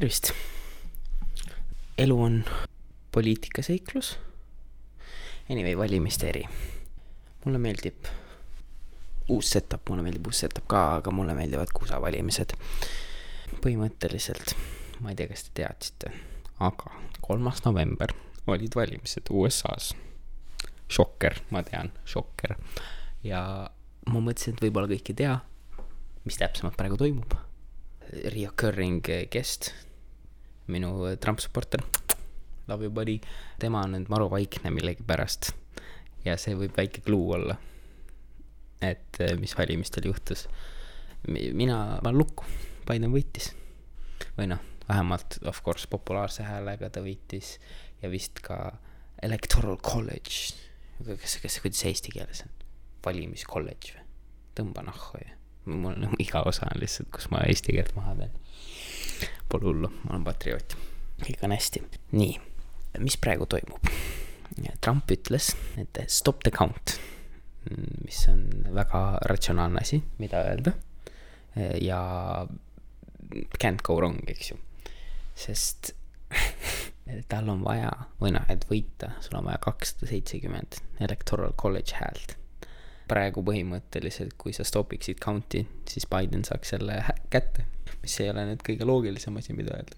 tervist! elu on poliitikaseiklus. Anyway, valimiste eri. mulle meeldib uus setup, mulle meeldib uus setup ka, aga mulle meeldivad kuusa valimised. põhimõtteliselt, ma ei tea, kas te teadsite, aga kolmas november olid valimised USA-s. šokker, ma tean, šokker. ja ma mõtlesin, et võib-olla kõik ei tea, mis täpsemalt praegu toimub. Reoccurring guest, minu Trump supporter, love you buddy, tema on nüüd maru vaikne millegipärast. ja see võib väike clue olla, et mis valimistel juhtus. mina panen lukku, Biden võitis. või noh, vähemalt of course populaarse häälega ta võitis ja vist ka electoral college, kas, kas, kuidas see eesti keeles on? valimiskolledž või? tõmba nahku ju. mul on iga osa on lihtsalt, kus ma eesti keelt maha teen. Pole hullu, ma olen patrioot. kõik on hästi. nii, mis praegu toimub? Trump ütles, et stop the count, mis on väga ratsionaalne asi, mida öelda. ja can't go wrong, eks ju. sest tal on vaja, või noh, et võita, sul on vaja kakssada seitsekümmend electoral college häält. praegu põhimõtteliselt, kui sa stopiksid count'i, siis Biden saaks selle kätte, mis ei ole nüüd kõige loogilisem asi, mida öelda.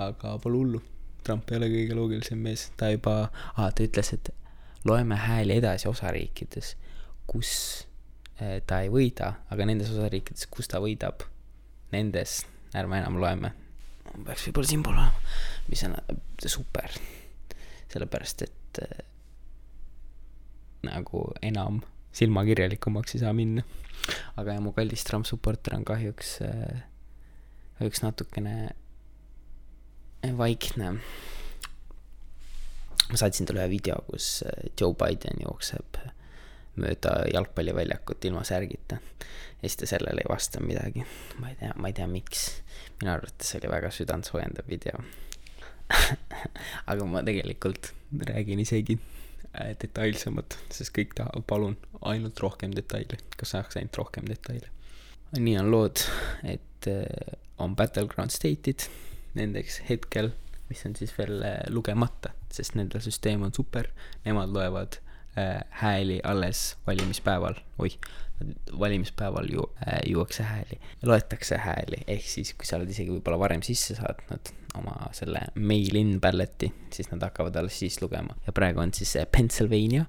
aga pole hullu, Trump ei ole kõige loogilisem mees, ta juba ah,, ta ütles, et loeme hääli edasi osariikides, kus ta ei võida, aga nendes osariikides, kus ta võidab, nendes ärme enam loeme peaks võib-olla siinpool olema, mis on super, sellepärast et äh, nagu enam silmakirjalikumaks ei saa minna. aga ja mu kallis Trump supporter on kahjuks äh,, kahjuks natukene vaikne. ma saatsin talle ühe video, kus Joe Biden jookseb mööda jalgpalliväljakut ilma särgita. ja siis ta sellele ei vasta midagi. ma ei tea, ma ei tea, miks. minu arvates oli väga südantsoojendav video aga ma tegelikult räägin isegi äh, detailsemalt, sest kõik tahavad, palun, ainult rohkem detaile. kas saaks ainult rohkem detaile? nii on lood, et äh, on battleground state'id nendeks hetkel, mis on siis veel äh, lugemata, sest nende süsteem on super, nemad loevad Äh, hääli alles valimispäeval, oih, valimispäeval ju äh, juuakse hääli, loetakse hääli, ehk siis kui sa oled isegi võib-olla varem sisse saatnud oma selle mail-in ballet'i, siis nad hakkavad alles siis lugema. Ja praegu on siis Pennsylvania,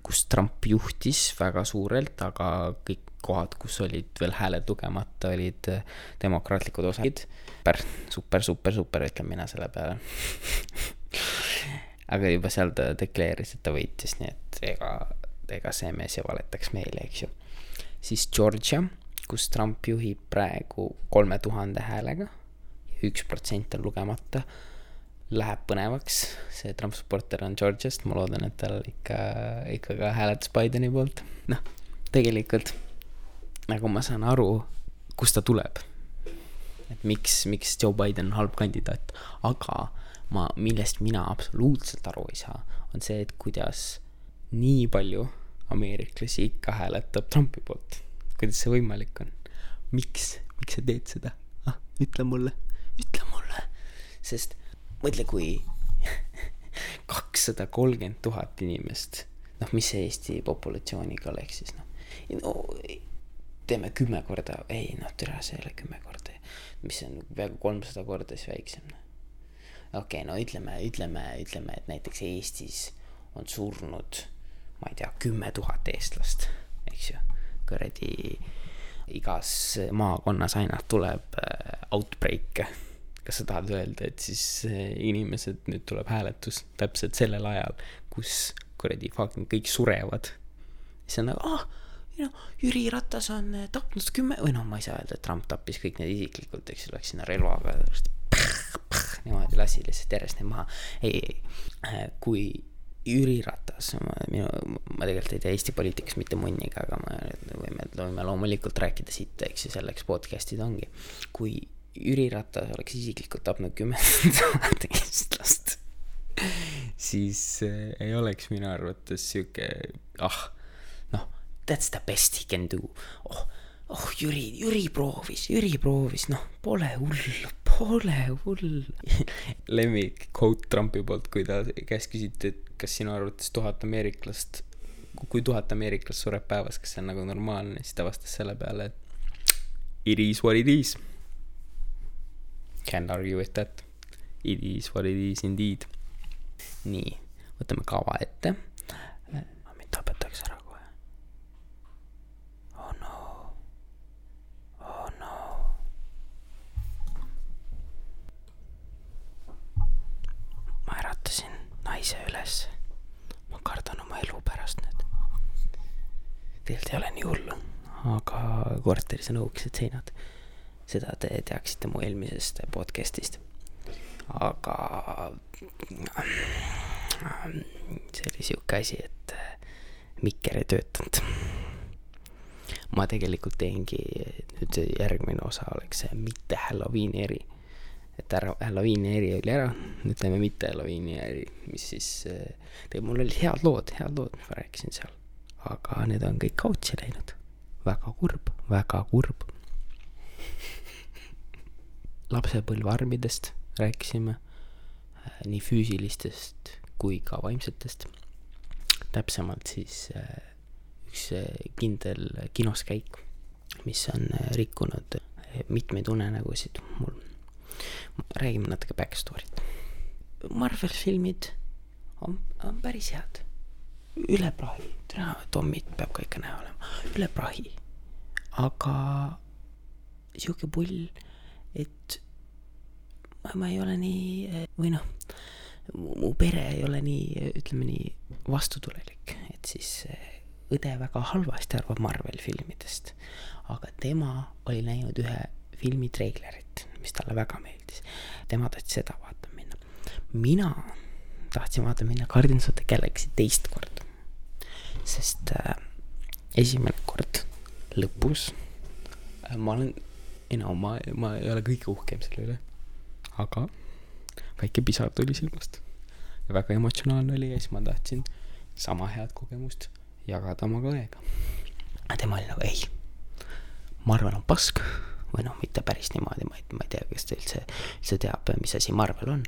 kus Trump juhtis väga suurelt, aga kõik kohad, kus olid veel hääled lugemata, olid äh, demokraatlikud osad. super, super, super, super, ütlen mina selle peale aga juba seal ta deklareeris, et ta võitis, nii et ega, ega see mees ei valetaks meile, eks ju. siis Georgia, kus Trump juhib praegu kolme tuhande häälega üks protsent on lugemata, läheb põnevaks, see Trump supporter on Georgiast, ma loodan, et tal ikka, ikka ka hääletas Bideni poolt, noh, tegelikult nagu ma saan aru, kust ta tuleb. et miks, miks Joe Biden on halb kandidaat, aga ma, millest mina absoluutselt aru ei saa, on see, et kuidas nii palju ameeriklasi ikka hääletab Trumpi poolt. kuidas see võimalik on? miks, miks sa teed seda? ah, ütle mulle, ütle mulle. sest mõtle, kui kakssada kolmkümmend tuhat inimest, noh, mis see Eesti populatsiooniga oleks siis noh no, teeme kümme korda, ei noh, tere, see ei ole kümme korda, mis on peaaegu kolmsada korda siis väiksem noh okei okay,, no ütleme, ütleme, ütleme, et näiteks Eestis on surnud, ma ei tea, kümme tuhat eestlast, eks ju, kuradi igas maakonnas aina tuleb äh, outbreak'e. kas sa tahad öelda, et siis äh, inimesed, nüüd tuleb hääletus täpselt sellel ajal, kus kuradi fucking kõik surevad. siis on nagu, ah, noh, Jüri Ratas on äh, tapnud kümme või noh, ma ei saa öelda, et Trump tappis kõik need isiklikult, eks ju, läks sinna relvaga niimoodi lasi lihtsalt järjest neid maha. ei, ei, äh, kui Jüri Ratas, minu, ma tegelikult ei tea Eesti poliitikast mitte munnigi, aga me võime, võime loomulikult rääkida siit, eks ju, selleks podcast'id ongi. kui Jüri Ratas oleks isiklikult tapnud kümme tuhat eestlast, siis äh, ei oleks minu arvates sihuke, ah, that's the best he can do. oh, oh Jüri, Jüri proovis, Jüri proovis, noh, pole hull, pole hull. lemmik quote Trumpi poolt, kui ta käest küsiti, et kas sinu arvates tuhat ameeriklast, kui tuhat ameeriklast sureb päevas, kas see on nagu normaalne, siis ta vastas selle peale, et it is what it is. Can't argue with that. It is what it is indeed. nii, võtame kava ette. mind tapetakse ära kohe. oh no. oh no. ma äratasin naise üles. ma kardan oma elu pärast nüüd. Tegelikult ei ole nii hullu, aga korteris on õhukesed seinad. seda te teaksite mu eelmisest podcast'ist. aga see oli sihuke asi, et mikker ei töötanud. ma tegelikult teengi, nüüd järgmine osa oleks see mitte Halloweeni eri. et ära, Halloweeni eri oli ära, nüüd teeme mitte Halloweeni eri, mis siis, tegelikult mul olid head lood, head lood, mis ma rääkisin seal. Aga need on kõik kaotsi läinud. väga kurb, väga kurb. lapsepõlvearmidest rääkisime, nii füüsilistest kui ka vaimsetest. täpsemalt siis üks kindel kinoskäik, mis on rikkunud mitmeid unenägusid mul. räägime natuke back story't. Marvel filmid on, on päris head. Üle prahi, Tommit peab ka ikka näha olema, üle prahi. aga sihuke pull, et ma, ma ei ole nii, või noh mu pere ei ole nii, ütleme nii, vastutulelik, et siis õde väga halvasti arvab Marvel filmidest. aga tema oli näinud ühe filmi treilerit, mis talle väga meeldis. tema tahtis seda vaatama minna. mina tahtsin vaatama minna Guardians of the Galaxy teist korda. Sest äh, esimene kord lõpus äh, ma olen, ei no ma, ma ei ole kõige uhkem selle üle, aga väike pisar tuli silmast. ja väga emotsionaalne oli ja siis ma tahtsin sama head kogemust jagada oma õega. aga tema oli nagu ei, Marvel on pask või noh, mitte päris niimoodi, ma ei, ma ei tea, kas ta üldse, üldse teab, mis asi Marvel on,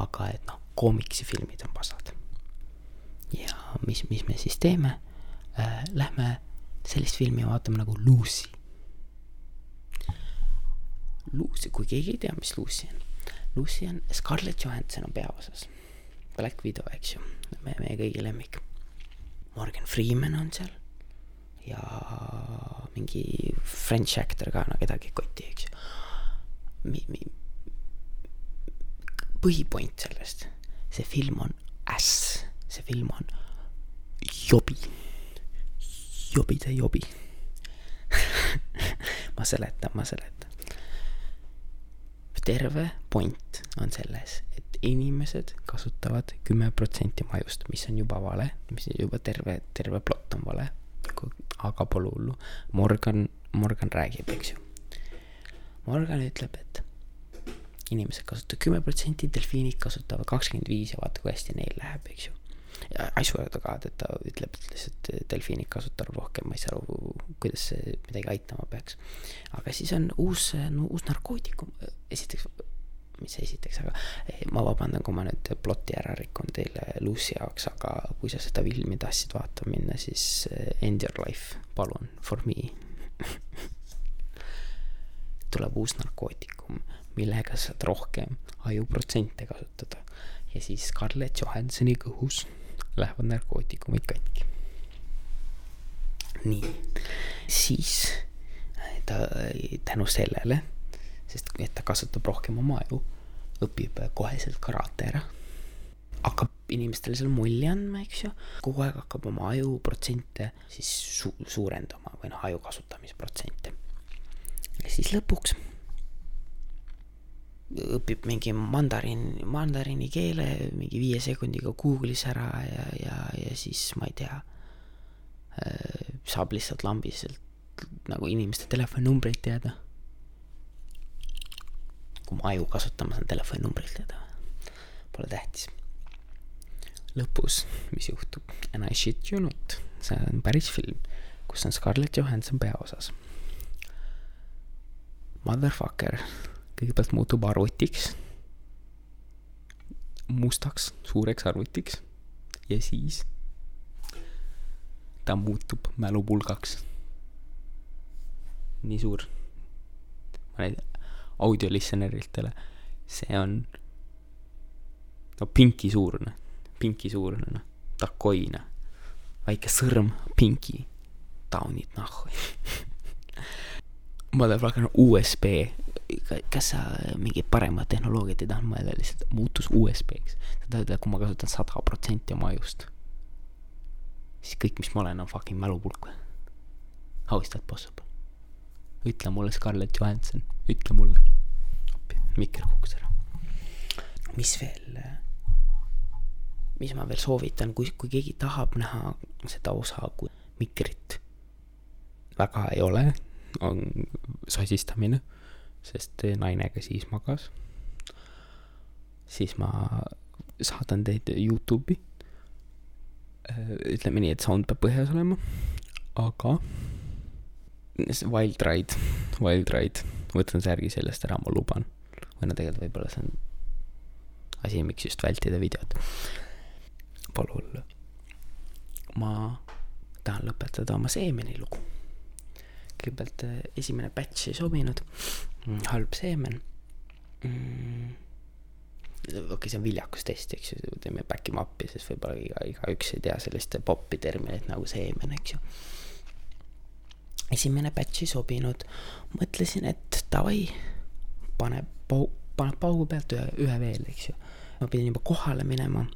aga et noh, koomiksifilmid on pasad. Ja mis, mis me siis teeme äh,? Lähme sellist filmi vaatame nagu Lucy. Lucy, kui keegi ei tea, mis Lucy on Lucy on, Scarlett Johansson on peaosas. Black Widow, eks ju, meie, meie kõigi lemmik. Morgan Freeman on seal ja mingi French actor ka, no kedagi ei koti, eks ju. Mi-, mi-, põhipoint sellest, see film on äss, see film on jobi, jobide jobi ma seletan, ma seletan terve point on selles, et inimesed kasutavad kümme protsenti majust, mis on juba vale, mis juba terve, terve plott on vale. aga pole hullu. Morgan, Morgan räägib, eks ju. Morgan ütleb, et inimesed kasutavad kümme protsenti, delfiinid kasutavad kakskümmend viis ja vaata, kui hästi neil läheb, eks ju öelda ka, et ta ütleb lihtsalt delfiinid kasutavad rohkem, ma ei saa aru, kuidas see midagi aitama peaks. aga siis on uus, no uus narkootikum, esiteks, mis esiteks, aga eh, ma vabandan, kui ma nüüd ploti ära rikun teile Lucy jaoks, aga kui sa seda filmi tahtsid vaatama minna, siis eh, End your life, palun, for me. Tuleb uus narkootikum, millega saad rohkem ajuprotsente kasutada. Ja siis Scarlett Johansoni kõhus lähevad narkootikumid katki. nii, siis ta tänu sellele, sest et ta kasutab rohkem oma aju, õpib koheselt karate ära. hakkab inimestele seal mulje andma, eks ju, kogu aeg hakkab oma aju protsente siis su suurendama või noh, aju kasutamisprotsente. ja siis lõpuks õpib mingi mandariin, mandariini keele mingi viie sekundiga Google'is ära ja, ja, ja siis ma ei tea, äh, saab lihtsalt lambiselt nagu inimeste telefoninumbreid teada. kui ma aju kasutama saan telefoninumbreid teada, pole tähtis. lõpus, mis juhtub, And I shit you not, see on päris film, kus on Scarlett Johansson peaosas. motherfucker kõigepealt muutub arvutiks, mustaks, suureks arvutiks. Ja siis ta muutub mälupulgaks. nii suur. ma näitan audio listeneritele, see on no pinki suurune, pinki suurune, noh, takoine, väike sõrm, pinki, taunid nahhu Motherfucker USB, kas sa mingit paremat tehnoloogiat ei tahtnud mõelda, lihtsalt muutus USB-ks. sa tahad, et kui ma kasutan sada protsenti oma ajust, siis kõik, mis ma olen, on fucking mälupulk? How is that possible? ütle mulle, Scarlett Johansson, ütle mulle. mikker kukkus ära. mis veel, mis ma veel soovitan, kui, kui keegi tahab näha seda osa, kui mikrit väga ei ole, on sosistamine, sest naine ka siis magas. siis ma saadan teid Youtube'i. ütleme nii, et sound peab põhjas olema, aga Wild Ride, Wild Ride, võtan särgi sellest ära, ma luban. või no tegelikult võib-olla see on asi, miks just vältida videot. Pole hullu. ma tahan lõpetada oma seemeni lugu. Kõigepealt esimene batch ei sobinud, halb seemen. Mm. Okei okay,, see on viljakustest, eks ju, teeme back im up'i, sest võib-olla iga, igaüks ei tea sellist popi terminit nagu seemen, eks ju. esimene batch ei sobinud, mõtlesin, et davai, pane pau-, pane paugu pealt ühe, ühe veel, eks ju. ma pidin juba kohale minema,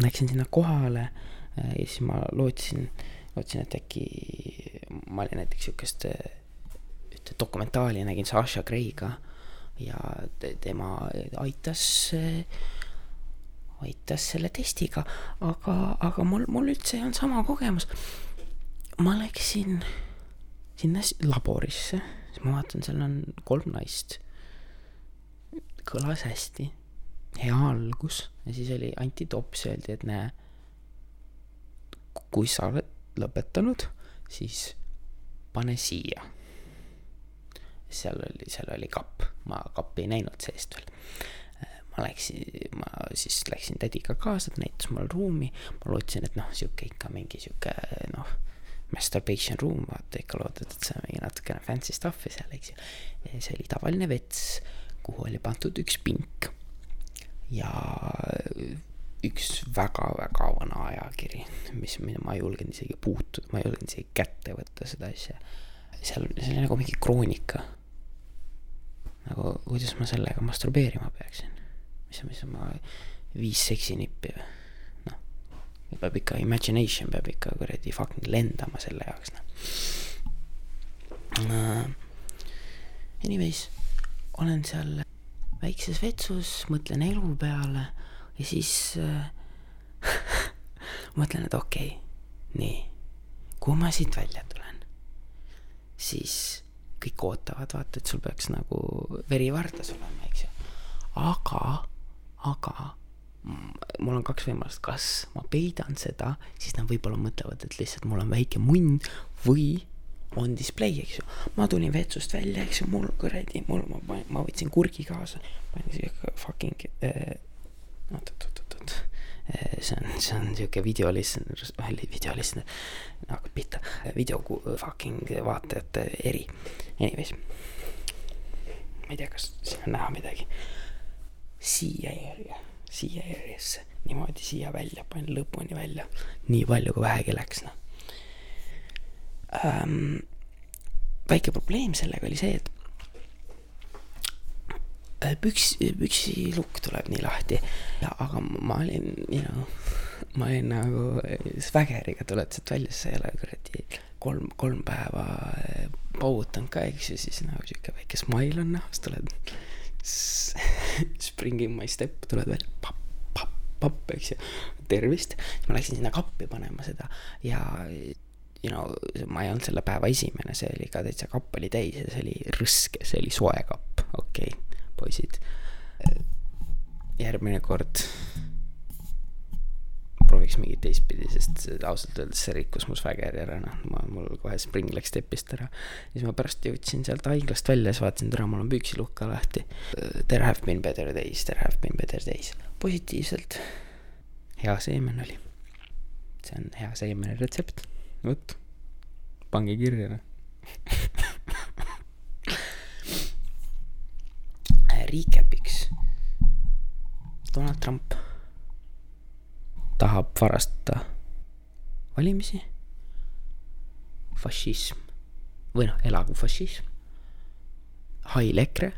läksin sinna kohale ja siis ma lootsin, lootsin, et äkki ma olin näiteks siukest ühte dokumentaali nägin Sasha Grey'ga ja te, tema aitas, aitas selle testiga, aga, aga mul, mul üldse ei olnud sama kogemus. ma läksin sinna laborisse, siis ma vaatan, seal on kolm naist. kõlas hästi, hea algus ja siis oli anti tops, öeldi, et näe, kui sa oled lõpetanud, siis pane siia seal oli, seal oli kapp, ma kappi ei näinud seest veel. ma läksin, ma siis läksin tädiga kaasa, ta näitas mulle ruumi, ma lootsin, et noh, sihuke ikka mingi sihuke noh, masturbation room, vaata ikka loodad, et see on mingi natukene fancy stuff'i seal, eks ju. see oli tavaline vets, kuhu oli pandud üks pink ja üks väga-väga vana ajakiri, mis, ma ei julgenud isegi puutuda, ma ei julgenud isegi kätte võtta seda asja. seal, see oli nagu mingi kroonika nagu kuidas ma sellega masturbeerima peaksin. mis, mis ma, viis seksinippi või, noh. peab ikka, imagination peab ikka kuradi fucking lendama selle jaoks, noh uh,. Anyways, olen seal väikses vetsus, mõtlen elu peale ja siis uh, mõtlen, et okei okay,, nii, kui ma siit välja tulen, siis kõik ootavad, vaata, et sul peaks nagu veri vardas olema, eks ju. aga, aga mul on kaks võimalust, kas ma peidan seda, siis nad võib-olla mõtlevad, et lihtsalt mul on väike munn või on display, eks ju. ma tulin vetsust välja, eks ju, mul kuradi, mul, ma ma võtsin kurgi kaasa, panin siuke fucking äh,, oot, oot, oot, oot, äh, see on, see on siuke videolistener, videolistener, hakkab pihta, video fucking vaatajate eri. Anyways, ma ei tea, kas siin on näha midagi. siia järje, siia järjesse, niimoodi siia välja, panin lõpuni välja, nii palju kui vähegi läks, noh. Ähm,. väike probleem sellega oli see, et äh, püks, püksilukk tuleb nii lahti aga ma olin, you know, ma olin nagu svägeriga tuled sealt välja, sa ei ole kuradi kolm, kolm päeva eh, paugutanud ka, eks ju, siis nagu sihuke väike smile on siis tuled spring in my step, tuled välja, papp, papp, papp, eks ju, tervist. ma läksin sinna kappi panema seda ja you know, ma ei olnud selle päeva esimene, see oli ka täitsa kapp oli täis ja see oli rõske, see oli soe kapp, okei okay,, poisid. järgmine kord prooviks mingit teistpidi, sest ausalt öeldes see rikkus mu svägeri ära, noh, ma, mul kohe spring läks tepist ära. siis ma pärast jõudsin sealt haiglast välja, siis vaatasin, tere, mul on püksiluhk ka lahti. There have been better days, there have been better days. positiivselt. hea seemen oli. see on hea seemene retsept, vot, pange kirja, noh. Recap'iks. Donald Trump tahab varastada valimisi. fašism või noh, elagu fašism. Hail EKRE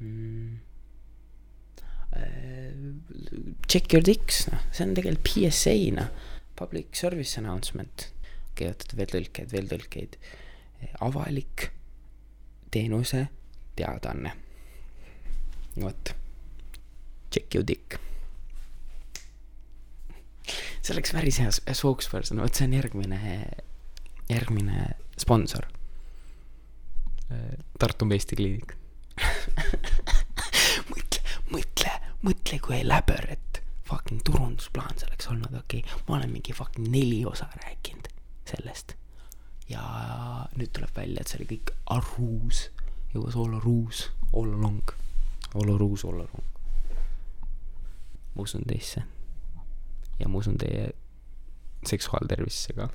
mm.. Check your dicks, noh, see on tegelikult PSA, noh, public service announcement. kirjutad veel tõlkeid, veel tõlkeid. avalik teenuse teadaanne. vot, check your dick. see oleks päris hea spokesperson, vot see on järgmine, järgmine sponsor. Tartu meestekliinik. mõtle, mõtle, mõtle, kui et fucking turundusplaan see oleks olnud, okei okay., ma olen mingi fucking neli osa rääkinud sellest. ja nüüd tuleb välja, et see oli kõik aruus, it was all aruus, all along, all aruus, all along. ma usun teisse. ja ma usun teie seksuaaltervisesse ka